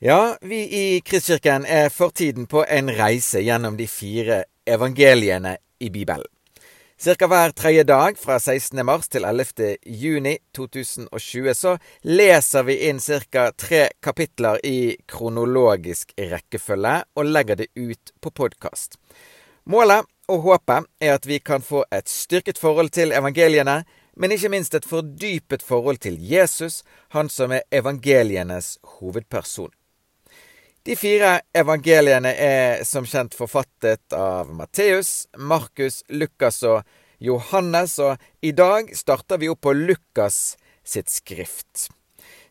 Ja, vi i Kristkirken er for tiden på en reise gjennom de fire evangeliene i Bibelen. Cirka hver tredje dag fra 16. mars til 11. juni 2020 så leser vi inn ca. tre kapitler i kronologisk rekkefølge og legger det ut på podkast. Målet og håpet er at vi kan få et styrket forhold til evangeliene, men ikke minst et fordypet forhold til Jesus, han som er evangelienes hovedperson. De fire evangeliene er som kjent forfattet av Matteus, Markus, Lukas og Johannes, og i dag starter vi opp på Lukas sitt skrift.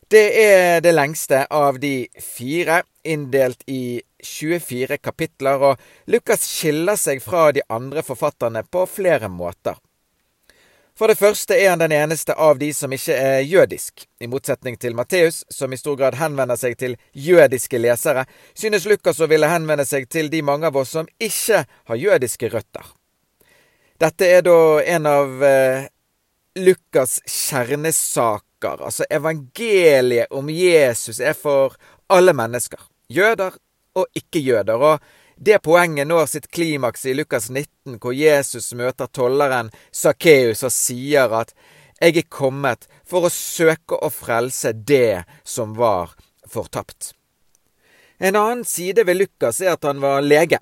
Det er det lengste av de fire, inndelt i 24 kapitler, og Lukas skiller seg fra de andre forfatterne på flere måter. For det første er han den eneste av de som ikke er jødisk. I motsetning til Matteus, som i stor grad henvender seg til jødiske lesere, synes Lukas å ville henvende seg til de mange av oss som ikke har jødiske røtter. Dette er da en av eh, Lukas' kjernesaker. Altså evangeliet om Jesus er for alle mennesker. Jøder og ikke-jøder. Og det poenget når sitt klimaks i Lukas 19, hvor Jesus møter tolleren Sakkeus og sier at 'Jeg er kommet for å søke å frelse det som var fortapt'. En annen side ved Lukas er at han var lege.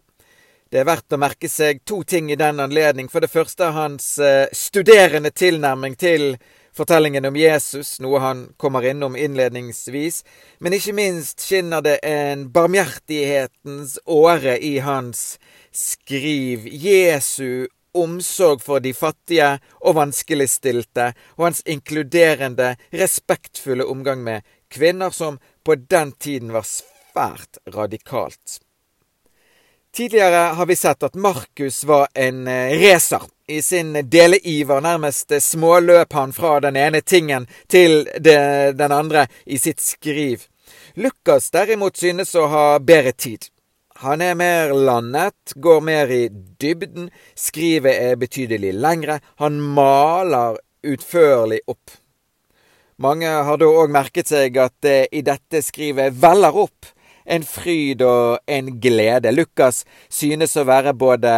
Det er verdt å merke seg to ting i den anledning. For det første hans eh, studerende tilnærming til fortellingen om Jesus, noe han kommer innom innledningsvis, men ikke minst skinner det en barmhjertighetens åre i hans skriv. Jesu omsorg for de fattige og vanskeligstilte, og hans inkluderende, respektfulle omgang med kvinner som på den tiden var svært radikalt. Tidligere har vi sett at Markus var en eh, racer. I sin deleiver nærmest småløp han fra den ene tingen til det, den andre i sitt skriv. Lukas derimot synes å ha bedre tid. Han er mer landet, går mer i dybden, skrivet er betydelig lengre, han maler utførlig opp. Mange har da òg merket seg at det i dette skrivet veller opp en fryd og en glede. Lukas synes å være både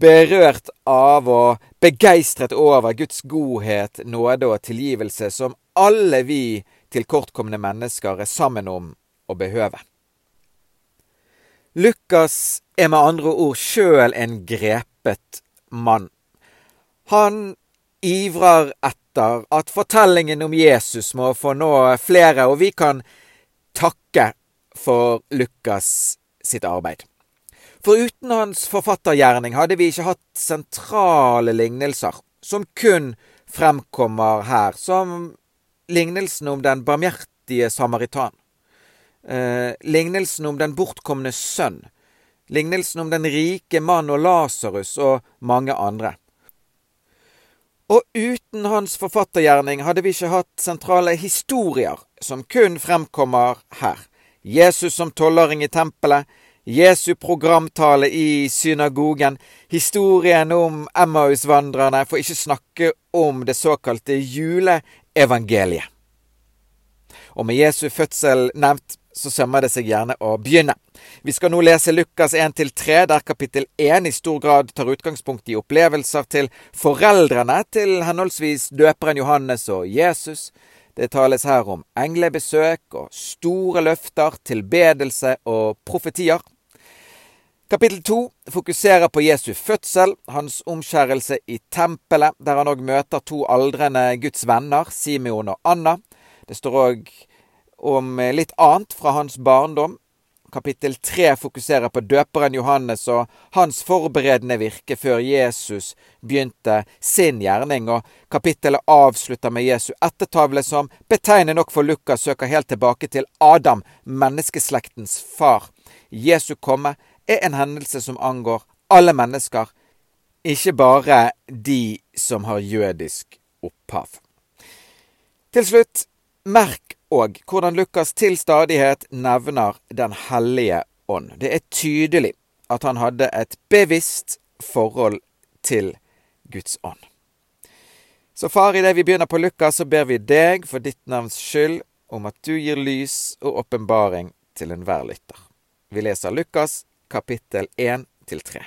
berørt av og begeistret over Guds godhet, nåde og tilgivelse, som alle vi tilkortkomne mennesker er sammen om å behøve. Lukas er med andre ord sjøl en grepet mann. Han ivrer etter at fortellingen om Jesus må få nå flere, og vi kan takke for Lukas sitt arbeid. For uten hans forfattergjerning hadde vi ikke hatt sentrale lignelser som kun fremkommer her, som lignelsen om den barmhjertige samaritan, eh, lignelsen om den bortkomne sønn, lignelsen om den rike mann og Lasarus og mange andre. Og uten hans forfattergjerning hadde vi ikke hatt sentrale historier som kun fremkommer her. Jesus som tolvåring i tempelet, Jesu programtale i synagogen, historien om Emmausvandrerne, for ikke snakke om det såkalte juleevangeliet. Og med Jesu fødsel nevnt, så sømmer det seg gjerne å begynne. Vi skal nå lese Lukas 1-3, der kapittel 1 i stor grad tar utgangspunkt i opplevelser til foreldrene til henholdsvis døperen Johannes og Jesus, det tales her om englebesøk og store løfter, tilbedelse og profetier. Kapittel to fokuserer på Jesu fødsel, hans omskjærelse i tempelet, der han òg møter to aldrende Guds venner, Simeon og Anna. Det står òg om litt annet fra hans barndom, Kapittel tre fokuserer på døperen Johannes og hans forberedende virke før Jesus begynte sin gjerning, og kapittelet avslutter med Jesu ettertavle, som betegnende nok for Lukas søker helt tilbake til Adam, menneskeslektens far. Jesu komme er en hendelse som angår alle mennesker, ikke bare de som har jødisk opphav. Til slutt, merk og hvordan Lukas til stadighet nevner Den hellige ånd. Det er tydelig at han hadde et bevisst forhold til Guds ånd. Så far, idet vi begynner på Lukas, så ber vi deg for ditt navns skyld om at du gir lys og åpenbaring til enhver lytter. Vi leser Lukas kapittel 1 til 3.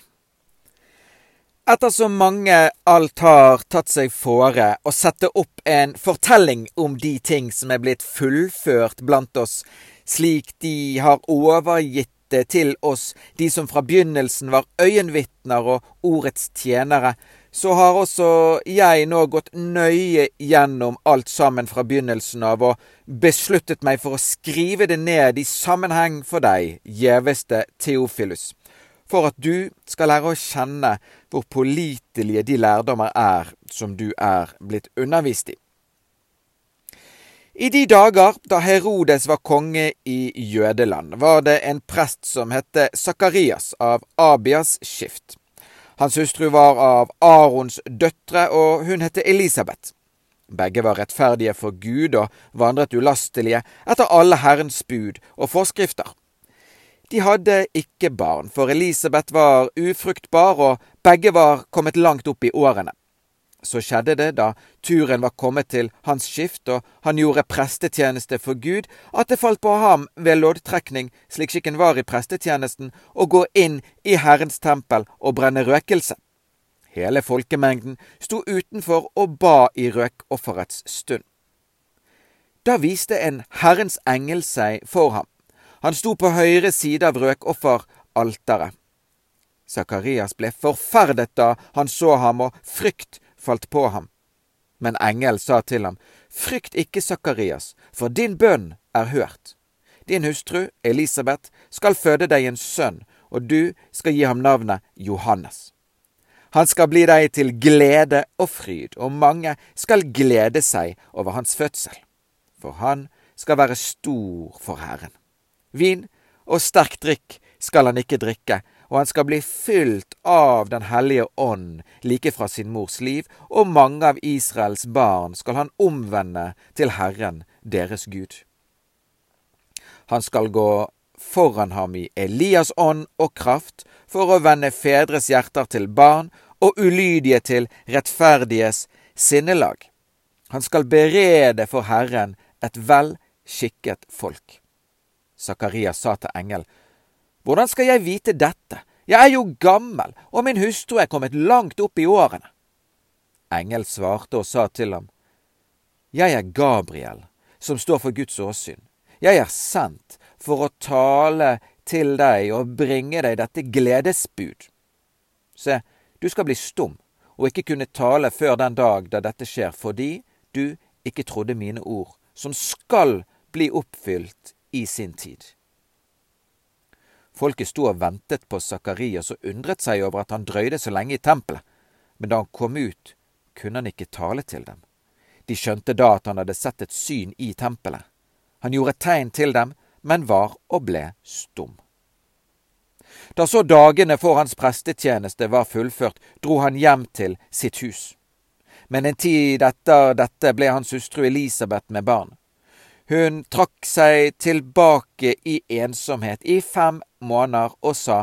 Ettersom mange alt har tatt seg fore å sette opp en fortelling om de ting som er blitt fullført blant oss, slik de har overgitt det til oss, de som fra begynnelsen var øyenvitner og ordets tjenere, så har også jeg nå gått nøye gjennom alt sammen fra begynnelsen av og besluttet meg for å skrive det ned i sammenheng for deg, gjeveste Theofilus for at du skal lære å kjenne hvor pålitelige de lærdommer er som du er blitt undervist i. I de dager da Herodes var konge i Jødeland, var det en prest som het Sakarias av Abias skift. Hans hustru var av Arons døtre, og hun het Elisabeth. Begge var rettferdige for Gud og vandret ulastelige etter alle Herrens bud og forskrifter. De hadde ikke barn, for Elisabeth var ufruktbar, og begge var kommet langt opp i årene. Så skjedde det, da turen var kommet til hans skift og han gjorde prestetjeneste for Gud, at det falt på ham ved loddtrekning, slik skikken var i prestetjenesten, å gå inn i Herrens tempel og brenne røkelse. Hele folkemengden sto utenfor og ba i røkofferets stund. Da viste en Herrens engel seg for ham han sto på høyre side av røkofferalteret. Sakarias ble forferdet da han så ham, og frykt falt på ham. Men engel sa til ham, Frykt ikke, Sakarias, for din bønn er hørt. Din hustru, Elisabeth, skal føde deg en sønn, og du skal gi ham navnet Johannes. Han skal bli deg til glede og fryd, og mange skal glede seg over hans fødsel. For han skal være stor for Herren. Vin og sterk drikk skal han ikke drikke, og han skal bli fylt av Den hellige ånd like fra sin mors liv, og mange av Israels barn skal han omvende til Herren deres Gud. Han skal gå foran ham i Elias ånd og kraft for å vende fedres hjerter til barn og ulydige til rettferdiges sinnelag. Han skal berede for Herren et vel skikket folk. Sakarias sa til engel, Hvordan skal jeg vite dette? Jeg er jo gammel, og min hustru er kommet langt opp i årene. Engel svarte og sa til ham, Jeg er Gabriel, som står for Guds åsyn. Jeg er sendt for å tale til deg og bringe deg dette gledesbud. Se, du skal bli stum og ikke kunne tale før den dag da dette skjer, fordi du ikke trodde mine ord, som skal bli oppfylt i sin tid. Folket sto og ventet på Sakarias og undret seg over at han drøyde så lenge i tempelet, men da han kom ut, kunne han ikke tale til dem. De skjønte da at han hadde sett et syn i tempelet. Han gjorde tegn til dem, men var og ble stum. Da så dagene for hans prestetjeneste var fullført, dro han hjem til sitt hus. Men en tid etter dette ble hans hustru Elisabeth med barn. Hun trakk seg tilbake i ensomhet i fem måneder og sa,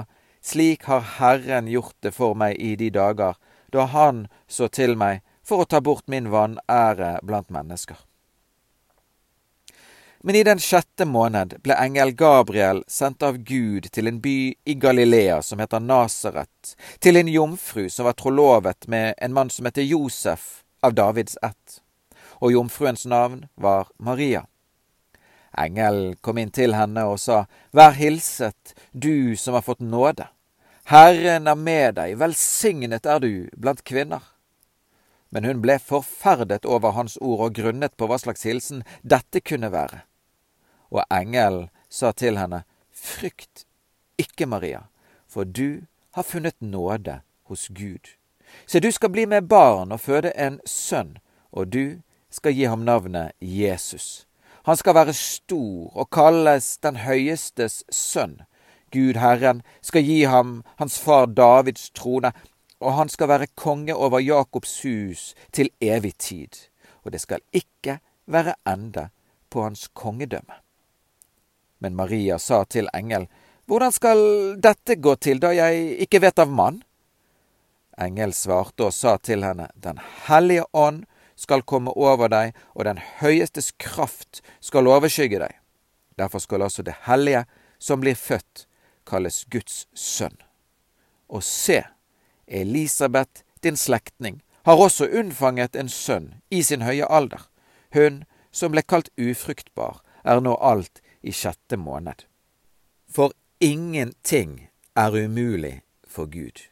Slik har Herren gjort det for meg i de dager da Han så til meg for å ta bort min vanære blant mennesker. Men i den sjette måned ble engel Gabriel sendt av Gud til en by i Galilea som heter Nasaret, til en jomfru som var trolovet med en mann som heter Josef av Davids ett, og jomfruens navn var Maria. Engelen kom inn til henne og sa, Vær hilset, du som har fått nåde. Herren er med deg, velsignet er du blant kvinner. Men hun ble forferdet over hans ord og grunnet på hva slags hilsen dette kunne være. Og engelen sa til henne, Frykt ikke, Maria, for du har funnet nåde hos Gud. Se, du skal bli med barn og føde en sønn, og du skal gi ham navnet Jesus. Han skal være stor og kalles den høyestes sønn. Gud Herren skal gi ham hans far Davids trone, og han skal være konge over Jakobs hus til evig tid. Og det skal ikke være ende på hans kongedømme. Men Maria sa til engel, Hvordan skal dette gå til, da jeg ikke vet av mann? Engel svarte og sa til henne, Den hellige ånd skal komme over deg, og den høyestes kraft skal overskygge deg. Derfor skal altså det hellige som blir født, kalles Guds sønn. Og se, Elisabeth, din slektning, har også unnfanget en sønn i sin høye alder. Hun som ble kalt ufruktbar, er nå alt i sjette måned. For ingenting er umulig for Gud.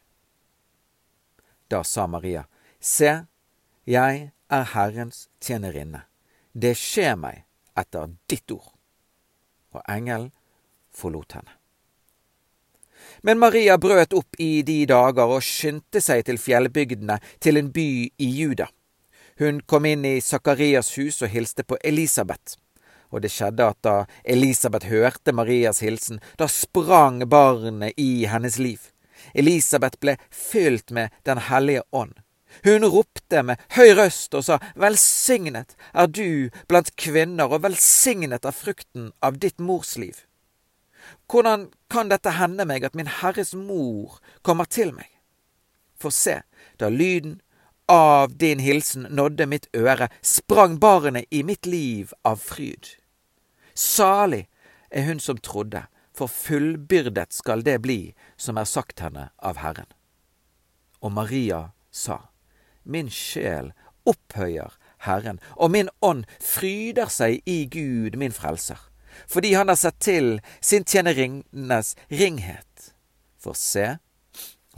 Da sa Maria, Se, jeg er Herrens tjenerinne. Det skjer meg etter ditt ord. Og engelen forlot henne. Men Maria brøt opp i de dager og skyndte seg til fjellbygdene, til en by i Juda. Hun kom inn i Sakarias hus og hilste på Elisabeth. Og det skjedde at da Elisabeth hørte Marias hilsen, da sprang barnet i hennes liv. Elisabeth ble fylt med Den hellige ånd. Hun ropte med høy røst og sa, Velsignet er du blant kvinner, og velsignet er frukten av ditt mors liv. Hvordan kan dette hende meg at min Herres mor kommer til meg? For se, da lyden av din hilsen nådde mitt øre, sprang barnet i mitt liv av fryd. Salig er hun som trodde, for fullbyrdet skal det bli som er sagt henne av Herren. Og Maria sa, Min sjel opphøyer Herren, og min ånd fryder seg i Gud, min frelser, fordi han har sett til sin tjenerinnes ringhet. For se,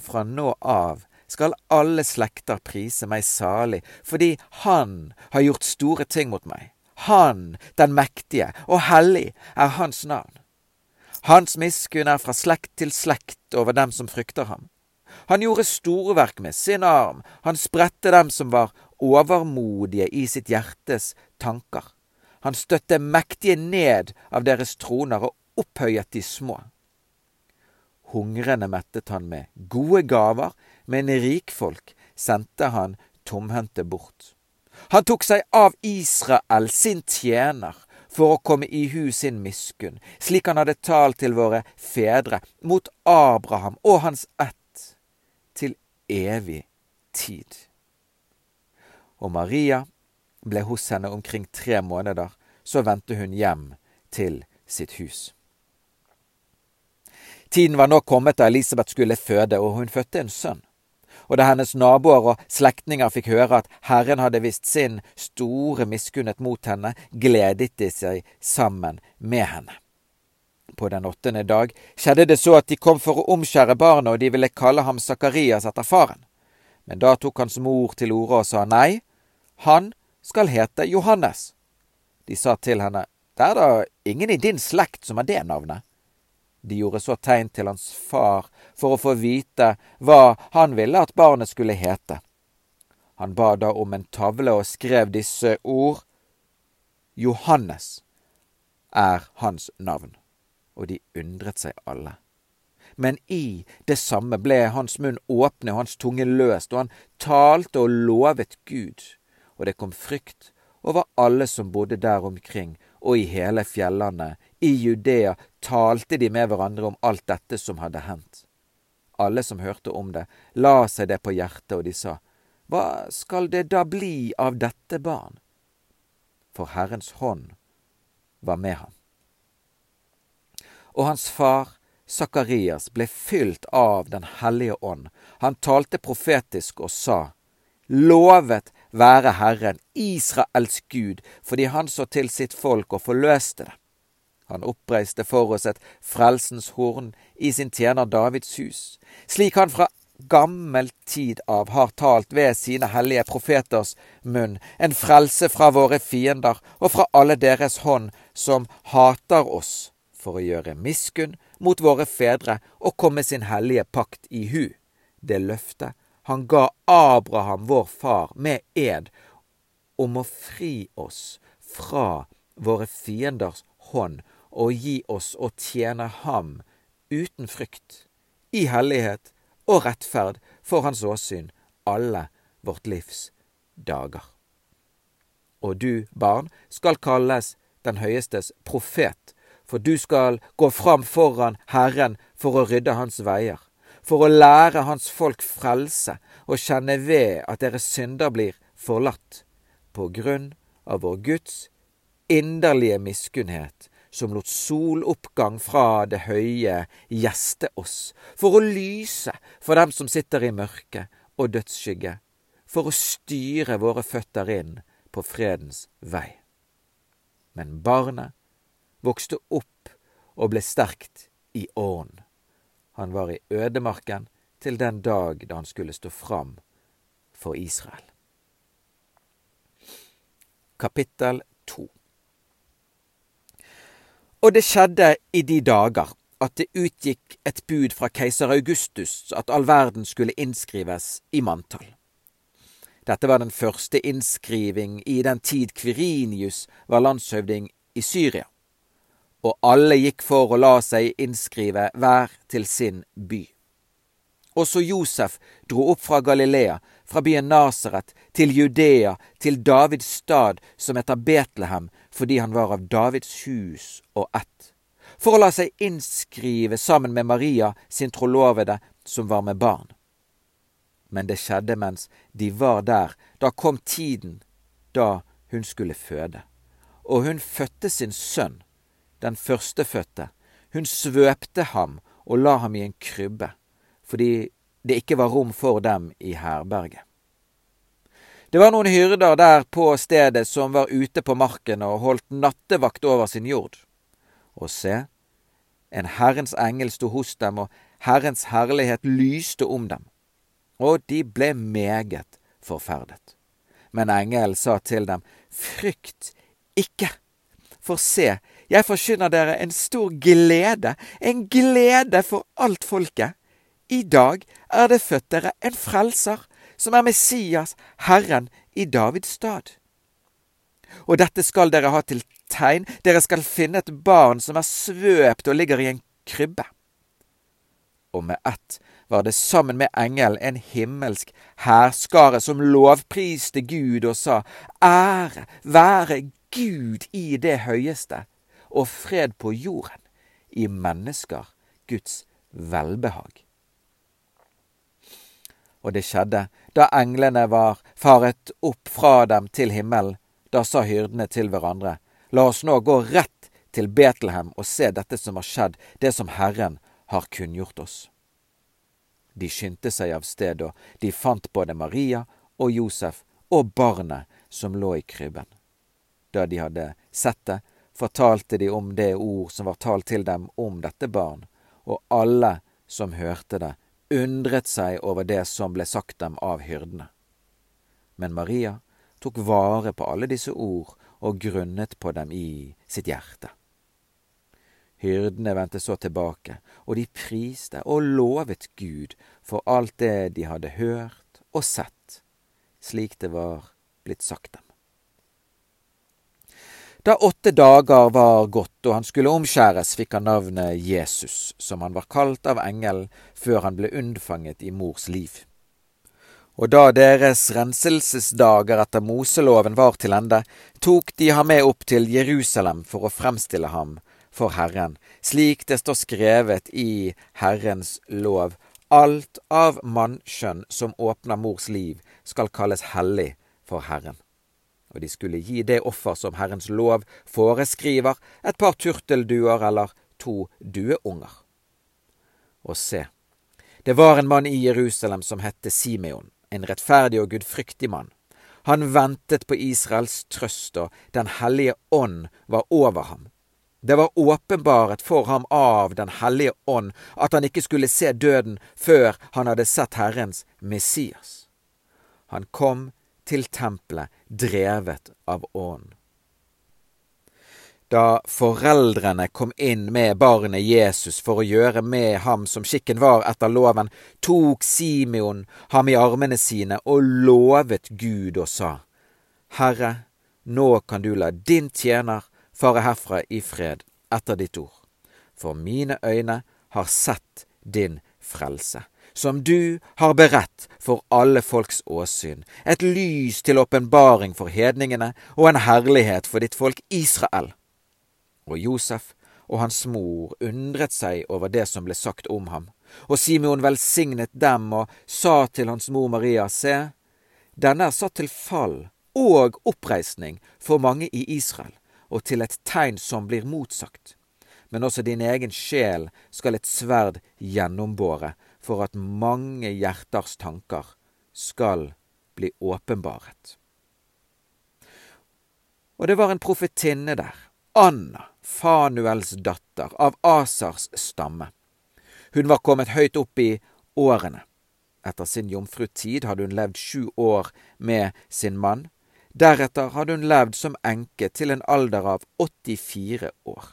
fra nå av skal alle slekter prise meg salig, fordi Han har gjort store ting mot meg. Han, den mektige, og hellig er Hans navn. Hans miskunn er fra slekt til slekt over dem som frykter ham. Han gjorde storverk med sin arm, han spredte dem som var overmodige i sitt hjertes tanker. Han støtte mektige ned av deres troner og opphøyet de små. Hungrende mettet han med gode gaver, men rikfolk sendte han tomhendte bort. Han tok seg av Israel, sin tjener, for å komme i hu sin miskunn, slik han hadde talt til våre fedre, mot Abraham og hans ett, evig tid. Og Maria ble hos henne omkring tre måneder, så vendte hun hjem til sitt hus. Tiden var nå kommet da Elisabeth skulle føde, og hun fødte en sønn. Og da hennes naboer og slektninger fikk høre at Herren hadde vist sin store miskunnet mot henne, gledet de seg sammen med henne. På den åttende dag skjedde det så at de kom for å omskjære barnet, og de ville kalle ham Sakarias etter faren. Men da tok hans mor til orde og sa nei, han skal hete Johannes. De sa til henne, det er da ingen i din slekt som har det navnet. De gjorde så tegn til hans far for å få vite hva han ville at barnet skulle hete. Han ba da om en tavle og skrev disse ord. Johannes er hans navn. Og de undret seg alle. Men i det samme ble hans munn åpne og hans tunge løst, og han talte og lovet Gud. Og det kom frykt over alle som bodde der omkring, og i hele fjellene, i Judea, talte de med hverandre om alt dette som hadde hendt. Alle som hørte om det, la seg det på hjertet, og de sa, Hva skal det da bli av dette barn? For Herrens hånd var med ham. Og hans far, Sakarias, ble fylt av Den hellige ånd. Han talte profetisk og sa, Lovet være Herren, Israels Gud, fordi han så til sitt folk og forløste det. Han oppreiste for oss et frelsens horn i sin tjener Davids hus, slik han fra gammel tid av har talt ved sine hellige profeters munn, en frelse fra våre fiender og fra alle deres hånd som hater oss, for å gjøre miskunn mot våre fedre og komme sin hellige pakt i hu, det løftet han ga Abraham, vår far, med ed om å fri oss fra våre fienders hånd og gi oss å tjene ham uten frykt, i hellighet og rettferd for hans åsyn alle vårt livs dager. Og du, barn, skal kalles den høyestes profet, for du skal gå fram foran Herren for å rydde hans veier for å lære hans folk frelse og kjenne ved at deres synder blir forlatt, på grunn av vår Guds inderlige miskunnhet, som lot soloppgang fra det høye gjeste oss, for å lyse for dem som sitter i mørke og dødsskygge, for å styre våre føtter inn på fredens vei. Men barnet vokste opp og ble sterkt i åren. Han var i ødemarken til den dag da han skulle stå fram for Israel. Kapittel 2 Og det skjedde i de dager at det utgikk et bud fra keiser Augustus at all verden skulle innskrives i manntall. Dette var den første innskriving i den tid Kvirinius var landshøvding i Syria, og alle gikk for å la seg innskrive hver til sin by. Også Josef dro opp fra Galilea, fra byen Nasaret, til Judea, til Davids stad, som heter Betlehem, fordi han var av Davids hus og ett, for å la seg innskrive sammen med Maria, sin trolovede, som var med barn. Men det skjedde mens de var der, da kom tiden da hun skulle føde. Og hun fødte sin sønn, den førstefødte. Hun svøpte ham og la ham i en krybbe fordi det ikke var rom for dem i herberget. Det var noen hyrder der på stedet som var ute på marken og holdt nattevakt over sin jord. Og se, en Herrens engel sto hos dem, og Herrens herlighet lyste om dem. Og de ble meget forferdet. Men engelen sa til dem, Frykt ikke, for se, jeg forkynner dere en stor glede, en glede for alt folket. I dag er det født dere en frelser, som er Messias, Herren, i Davids stad. Og dette skal dere ha til tegn, dere skal finne et barn som er svøpt og ligger i en krybbe. Og med ett var det sammen med engelen en himmelsk hærskare som lovpriste Gud og sa, Ære være Gud i det høyeste, og fred på jorden, i mennesker Guds velbehag. Og det skjedde da englene var faret opp fra dem til himmelen. Da sa hyrdene til hverandre, La oss nå gå rett til Betlehem og se dette som har skjedd, det som Herren har kunngjort oss. De skyndte seg av sted, og de fant både Maria og Josef og barnet som lå i krybben. Da de hadde sett det, fortalte de om det ord som var talt til dem om dette barn, og alle som hørte det, undret seg over det som ble sagt dem av hyrdene. Men Maria tok vare på alle disse ord og grunnet på dem i sitt hjerte. Hyrdene vendte så tilbake, og de priste og lovet Gud for alt det de hadde hørt og sett, slik det var blitt sagt dem. Da åtte dager var gått og han skulle omskjæres, fikk han navnet Jesus, som han var kalt av engelen før han ble unnfanget i mors liv. Og da deres renselsesdager etter Moseloven var til ende, tok de ham med opp til Jerusalem for å fremstille ham for Herren, slik det står skrevet i Herrens lov. Alt av mannskjønn som åpner mors liv, skal kalles hellig for Herren og de skulle gi det offer som Herrens lov foreskriver, et par turtelduer eller to dueunger. Og se, det var en mann i Jerusalem som hette Simeon, en rettferdig og gudfryktig mann. Han ventet på Israels trøst, og Den hellige ånd var over ham. Det var åpenbaret for ham av Den hellige ånd at han ikke skulle se døden før han hadde sett Herrens Messias. Han kom til tempelet drevet av ånd. Da foreldrene kom inn med barnet Jesus for å gjøre med ham som skikken var etter loven, tok Simeon ham i armene sine og lovet Gud og sa, Herre, nå kan du la din tjener fare herfra i fred etter ditt ord, for mine øyne har sett din frelse som du har beredt for alle folks åsyn, et lys til åpenbaring for hedningene og en herlighet for ditt folk Israel. Og Josef og hans mor undret seg over det som ble sagt om ham, og Simeon velsignet dem og sa til hans mor Maria, se, denne er satt til fall og oppreisning for mange i Israel, og til et tegn som blir motsagt. Men også din egen sjel skal et sverd gjennombåre, for at mange hjerters tanker skal bli åpenbaret. Og det var en profetinne der, Anna, Fanuels datter, av Asars stamme. Hun var kommet høyt opp i årene. Etter sin jomfrutid hadde hun levd sju år med sin mann. Deretter hadde hun levd som enke til en alder av 84 år.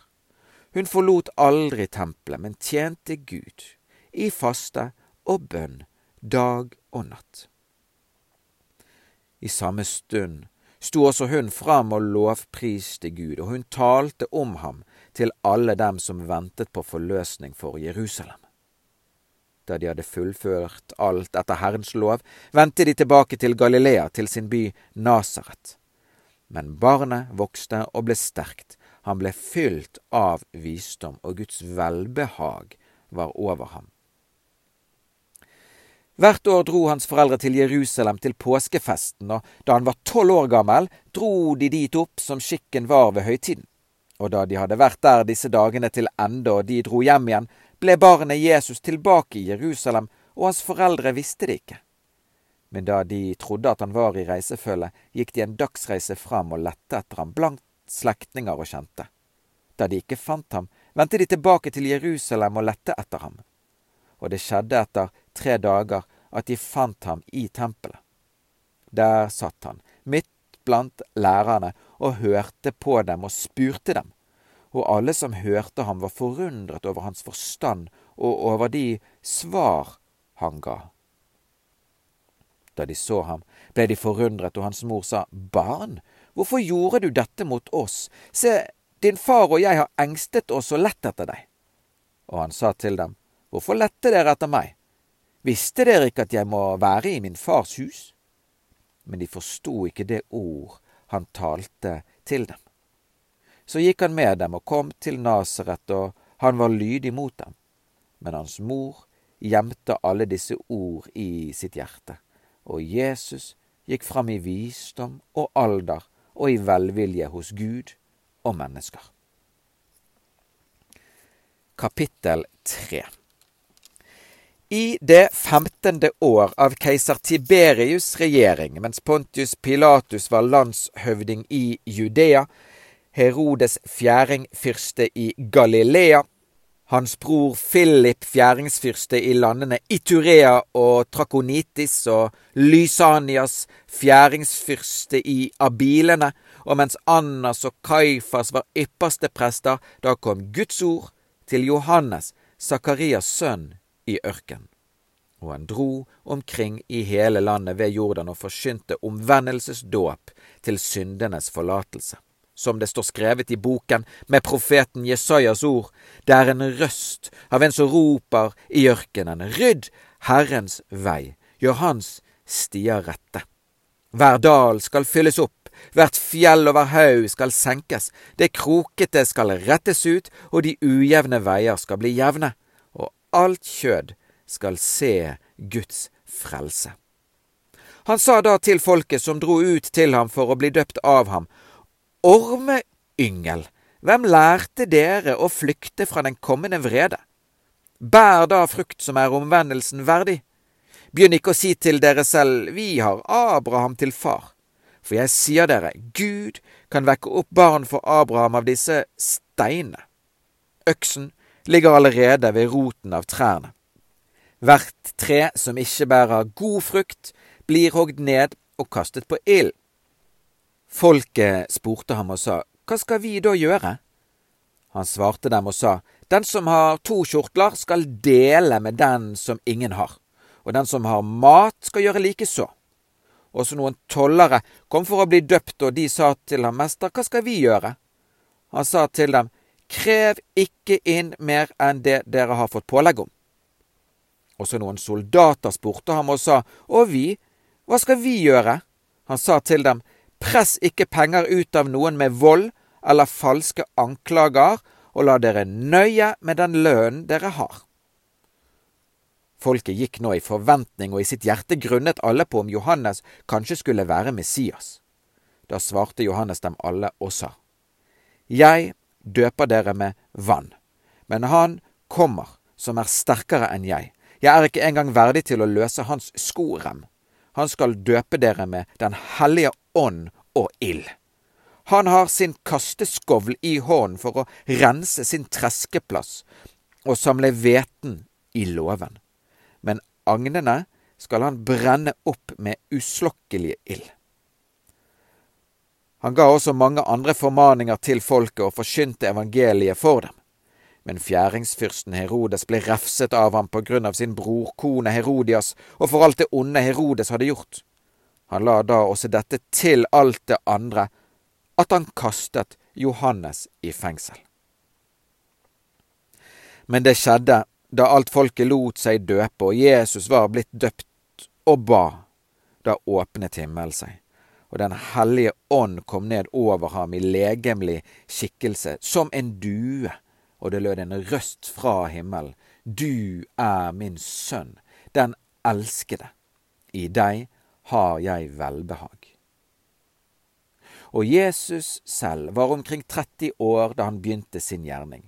Hun forlot aldri tempelet, men tjente Gud, i faste og bønn, dag og natt. I samme stund sto også hun fram og lovpriste Gud, og hun talte om ham til alle dem som ventet på forløsning for Jerusalem. Da de hadde fullført alt etter Herrens lov, vendte de tilbake til Galilea, til sin by Nasaret. Men barnet vokste og ble sterkt, han ble fylt av visdom, og Guds velbehag var over ham. Hvert år dro hans foreldre til Jerusalem til påskefesten, og da han var tolv år gammel, dro de dit opp som skikken var ved høytiden. Og da de hadde vært der disse dagene til ende og de dro hjem igjen, ble barnet Jesus tilbake i Jerusalem, og hans foreldre visste det ikke. Men da de trodde at han var i reisefølge, gikk de en dagsreise fram og lette etter ham blankt slektninger og kjente. Da de ikke fant ham, vendte de tilbake til Jerusalem og lette etter ham. Og det skjedde etter tre dager at de fant ham i tempelet. Der satt han, midt blant lærerne, og hørte på dem og spurte dem og alle som hørte ham, var forundret over hans forstand og over de svar han ga. Da de så ham, ble de forundret, og hans mor sa, Barn, hvorfor gjorde du dette mot oss? Se, din far og jeg har engstet oss og lett etter deg. Og han sa til dem, Hvorfor lette dere etter meg? Visste dere ikke at jeg må være i min fars hus? Men de forsto ikke det ord han talte til dem. Så gikk han med dem og kom til Nasaret, og han var lydig mot dem. Men hans mor gjemte alle disse ord i sitt hjerte. Og Jesus gikk fram i visdom og alder og i velvilje hos Gud og mennesker. Kapittel 3 I det femtende år av keiser Tiberius' regjering, mens Pontius Pilatus var landshøvding i Judea, Herodes fjæringfyrste i Galilea, hans bror Philip fjæringsfyrste i landene Iturea og Trakonitis og Lysanias fjæringsfyrste i Abilene, og mens Annas og Kaifas var ypperste prester, da kom Guds ord til Johannes, Sakarias sønn, i ørken. Og han dro omkring i hele landet ved Jordan og forkynte omvendelsesdåp til syndenes forlatelse som det står skrevet i boken med profeten Jesajas ord, det er en røst av en som roper i ørkenen, rydd Herrens vei, gjør hans stier rette. Hver dal skal fylles opp, hvert fjell og hver haug skal senkes, det krokete skal rettes ut, og de ujevne veier skal bli jevne, alt kjød skal se Guds frelse. Han sa da til folket som dro ut til ham for å bli døpt av ham, Ormeyngel, hvem lærte dere å flykte fra den kommende vrede? Bær da frukt som er omvendelsen verdig. Begynn ikke å si til dere selv, vi har Abraham til far. For jeg sier dere, Gud kan vekke opp barn for Abraham av disse steinene. Øksen ligger allerede ved roten av trærne. Hvert tre som ikke bærer god frukt, blir hogd ned og kastet på ild. Folket spurte ham og sa, Hva skal vi da gjøre? Han svarte dem og sa, Den som har to kjortler, skal dele med den som ingen har, og den som har mat, skal gjøre likeså. Også noen tollere kom for å bli døpt, og de sa til ham, Mester, hva skal vi gjøre? Han sa til dem, Krev ikke inn mer enn det dere har fått pålegg om. Også noen soldater spurte ham og sa, Og vi, hva skal vi gjøre? Han sa til dem, Press ikke penger ut av noen med vold eller falske anklager, og la dere nøye med den lønnen dere har. Folket gikk nå i forventning, og i sitt hjerte grunnet alle på om Johannes kanskje skulle være Messias. Da svarte Johannes dem alle og sa, Jeg døper dere med vann, men han kommer som er sterkere enn jeg. Jeg er ikke engang verdig til å løse hans skorem. Han skal døpe dere med Den hellige ånd og ild. Han har sin kasteskovl i hånden for å rense sin treskeplass og samle hveten i låven. Men agnene skal han brenne opp med uslokkelig ild. Han ga også mange andre formaninger til folket og forkynte evangeliet for dem. Men fjæringsfyrsten Herodes ble refset av ham på grunn av sin brorkone Herodias og for alt det onde Herodes hadde gjort. Han la da også dette til alt det andre, at han kastet Johannes i fengsel. Men det skjedde da alt folket lot seg døpe og Jesus var blitt døpt og ba. Da åpnet himmelen seg og Den hellige ånd kom ned over ham i legemlig skikkelse, som en due, og det lød en røst fra himmelen. Du er min sønn, den elskede. I deg har jeg velbehag. Og Jesus selv var omkring 30 år da han begynte sin gjerning.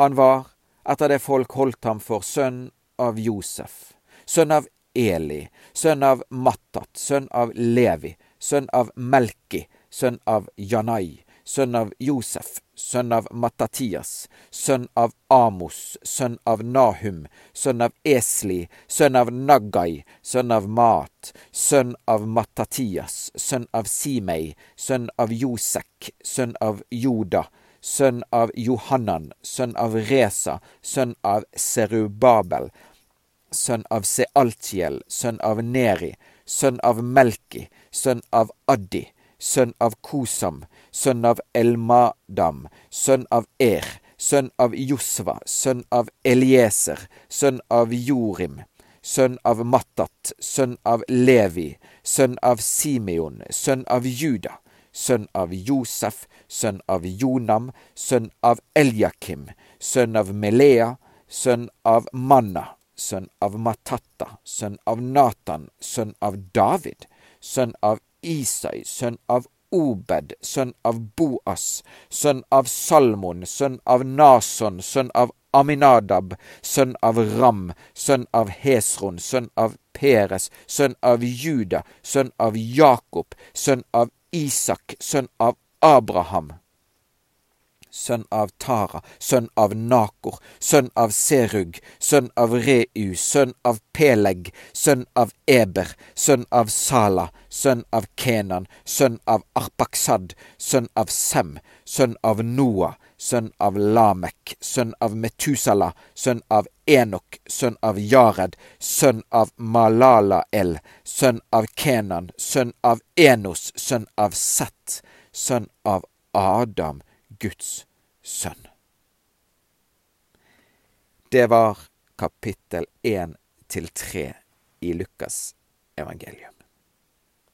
Han var, etter det folk holdt ham for, sønn av Josef, sønn av Eli, sønn av Mattat, sønn av Levi, sønn av Melki, sønn av Janai, sønn av Josef, sønn av Matatias, sønn av Amos, sønn av Nahum, sønn av Esli, sønn av Nagai, sønn av Mat, sønn av Matatias, sønn av Simei, sønn av Josek, sønn av Joda, sønn av Johannan, sønn av Resa, sønn av Serubabel, sønn av Sealtiel, sønn av Neri, sønn av Melki, sønn av Addi, sønn av Kosam, sønn av Elmadam, sønn av Er, sønn av Josva, sønn av Elieser, sønn av Jorim, sønn av Mattat, sønn av Levi, sønn av Simeon, sønn av Juda, sønn av Josef, sønn av Jonam, sønn av Eljakim, sønn av Melea, sønn av Manna, sønn av Matatta, sønn av Natan, sønn av David, sønn av Isai, sønn av Obed, sønn av Boas, sønn av Salmon, sønn av Nason, sønn av Aminadab, sønn av Ram, sønn av Hesron, sønn av Peres, sønn av Juda, sønn av Jakob, sønn av Isak, sønn av Abraham sønn av Tara, sønn av Nakor, sønn av Serug, sønn av Reu, sønn av Peleg, sønn av Eber, sønn av Sala, sønn av Kenan, sønn av Arpaksad, sønn av Sem, sønn av Noah, sønn av Lamek, sønn av Metusala, sønn av Enok, sønn av Jared, sønn av Malalael, sønn av Kenan, sønn av Enos, sønn av Seth, sønn av Adam, Guds sønn. Det var kapittel én til tre i Lukas evangelium.